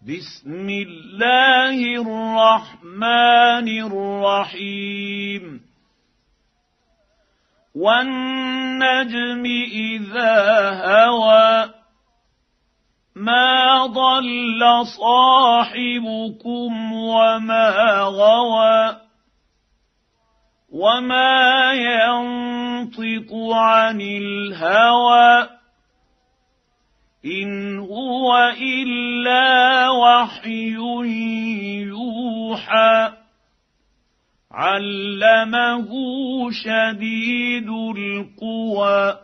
بسم الله الرحمن الرحيم. والنجم إذا هوى ما ضل صاحبكم وما غوى وما ينطق عن الهوى. ان هو الا وحي يوحى علمه شديد القوى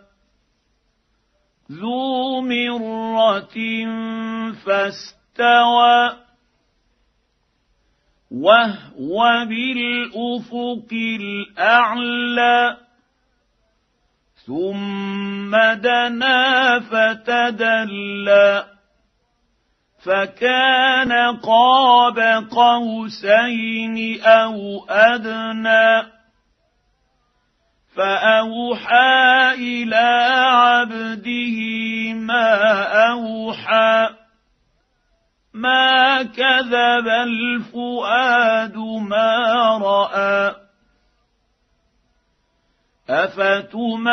ذو مره فاستوى وهو بالافق الاعلى ثم دنا فتدلى فكان قاب قوسين أو أدنى فأوحى إلى عبده ما أوحى ما كذب الفؤاد ما رأى افتمارونه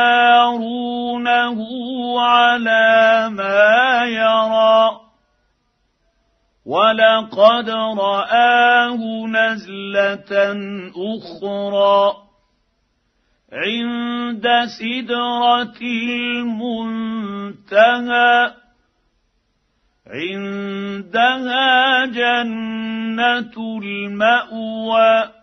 على ما يرى؟ ولقد راه نزله أخرى عند سدره المنتهى عندها جنه الماوى.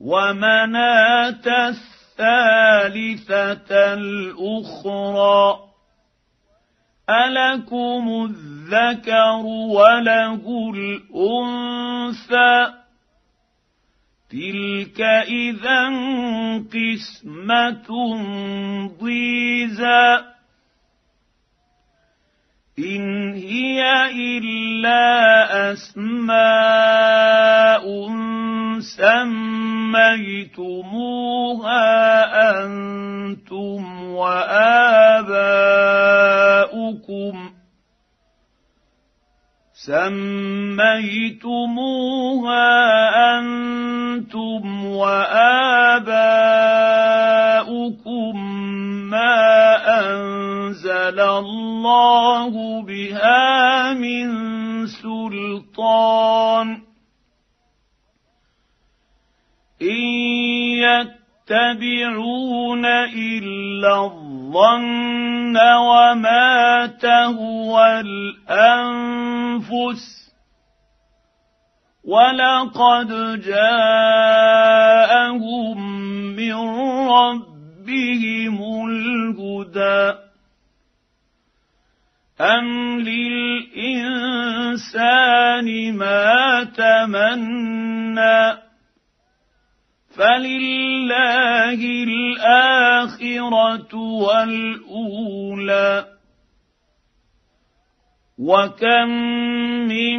ومناة الثالثة الأخرى ألكم الذكر وله الأنثى تلك إذا قسمة ضيزى إن هي إلا أسماء سميتموها أنتم وآباؤكم سميتموها أنتم وآباؤكم ما انزل الله بها من سلطان ان يتبعون الا الظن وما تهوى الانفس ولقد جاءهم من ربهم الهدى أم للإنسان ما تمنى فلله الآخرة والأولى وكم من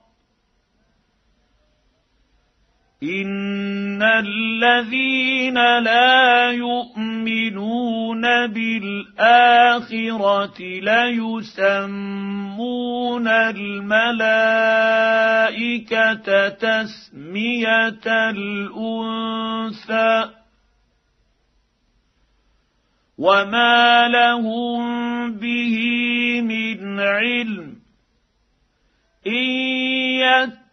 ان الذين لا يؤمنون بالاخره ليسمون الملائكه تسميه الانثى وما لهم به من علم ان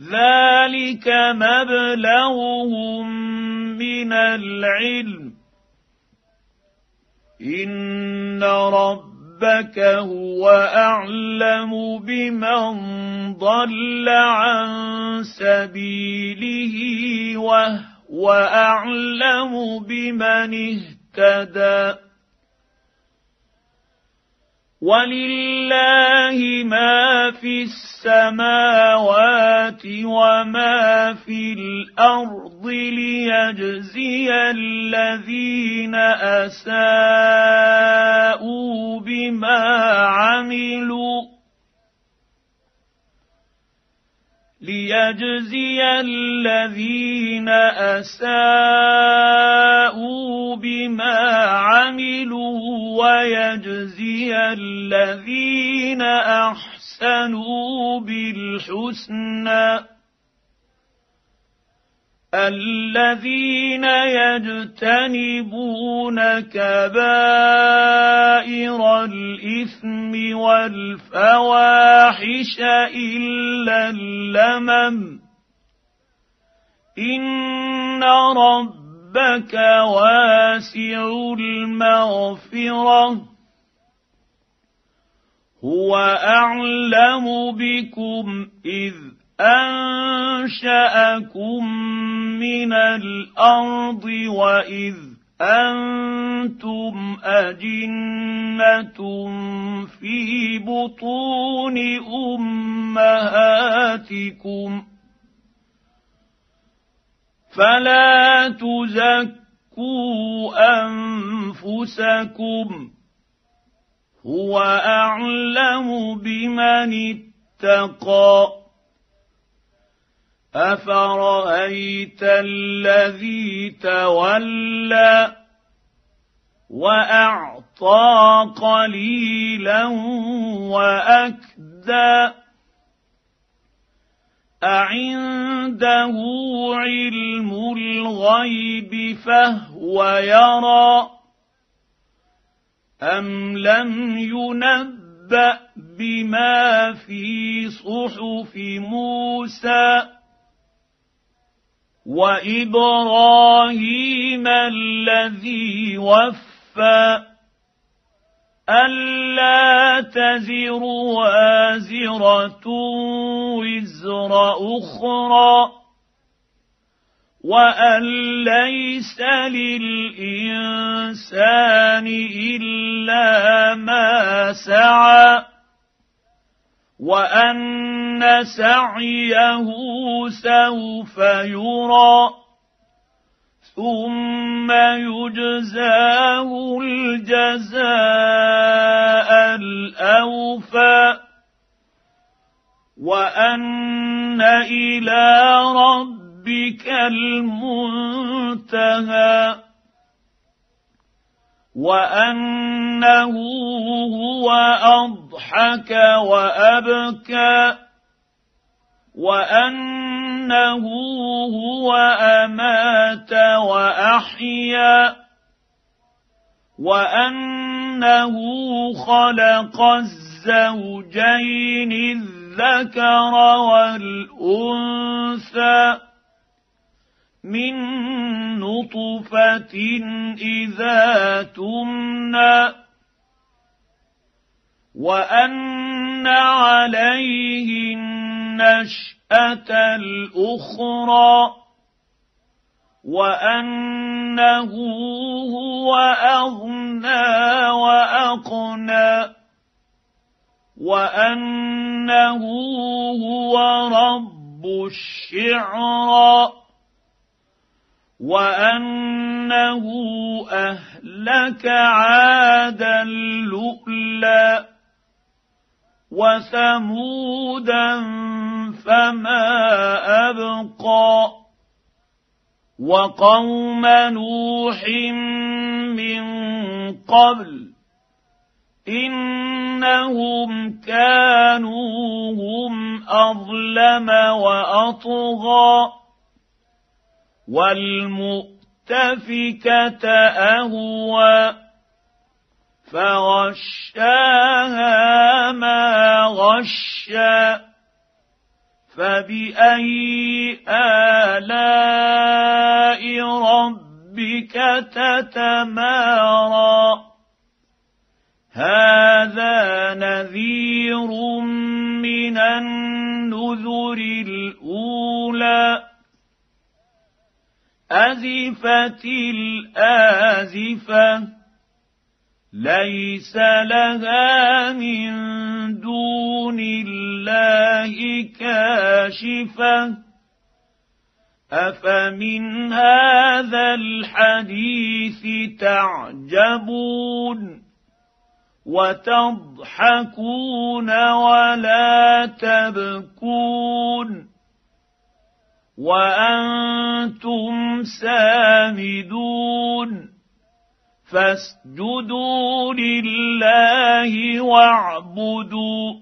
ذلك مبلغهم من العلم. إن رب ربك هو أعلم بمن ضل عن سبيله وهو أعلم بمن اهتدى. ولله ما في السماوات وما في الأرض ليجزي الذين اساءوا بما عملوا ليجزي الذين أساءوا بما عملوا ويجزي الذين أحسنوا بالحسنى الذين يجتنبون كبائر الإثم والفواحش إلا اللمم. إن ربك واسع المغفرة. هو أعلم بكم إذ انشاكم من الأرض واذ أنتم اجنه في بطون امهاتكم فلا تزكوا انفسكم هو اعلم بمن اتقى افرايت الذي تولى واعطى قليلا واكدى اعنده علم الغيب فهو يرى ام لم ينبا بما في صحف موسى وإبراهيم الذي وفى ألا تزر وازرة وزر أخرى وأن ليس للإنسان إلا ما سعى وان سعيه سوف يرى ثم يجزاه الجزاء الاوفى وان إلى ربك المنتهى وانه هو اضحك وابكى وانه هو امات واحيا وانه خلق الزوجين الذكر والانثى من نطفه إذا تمنى وأن عليه النشأة الأخرى وأنه هو أغنى وأقنى وأنه هو رب الشعرى وانه اهلك عادا لؤلا وثمودا فما ابقى وقوم نوح من قبل انهم كانوا هم اظلم واطغى والمؤتفكة أهوى فغشاها ما غشى فبأي آلاء ربك تتمارى هذا نذير من النذر الأولى أزفت الآزفة ليس لها من دون الله كاشفة. أفمن هذا الحديث تعجبون وتضحكون ولا تبكون؟ وأنتم سامدون فاسجدوا لله واعبدوا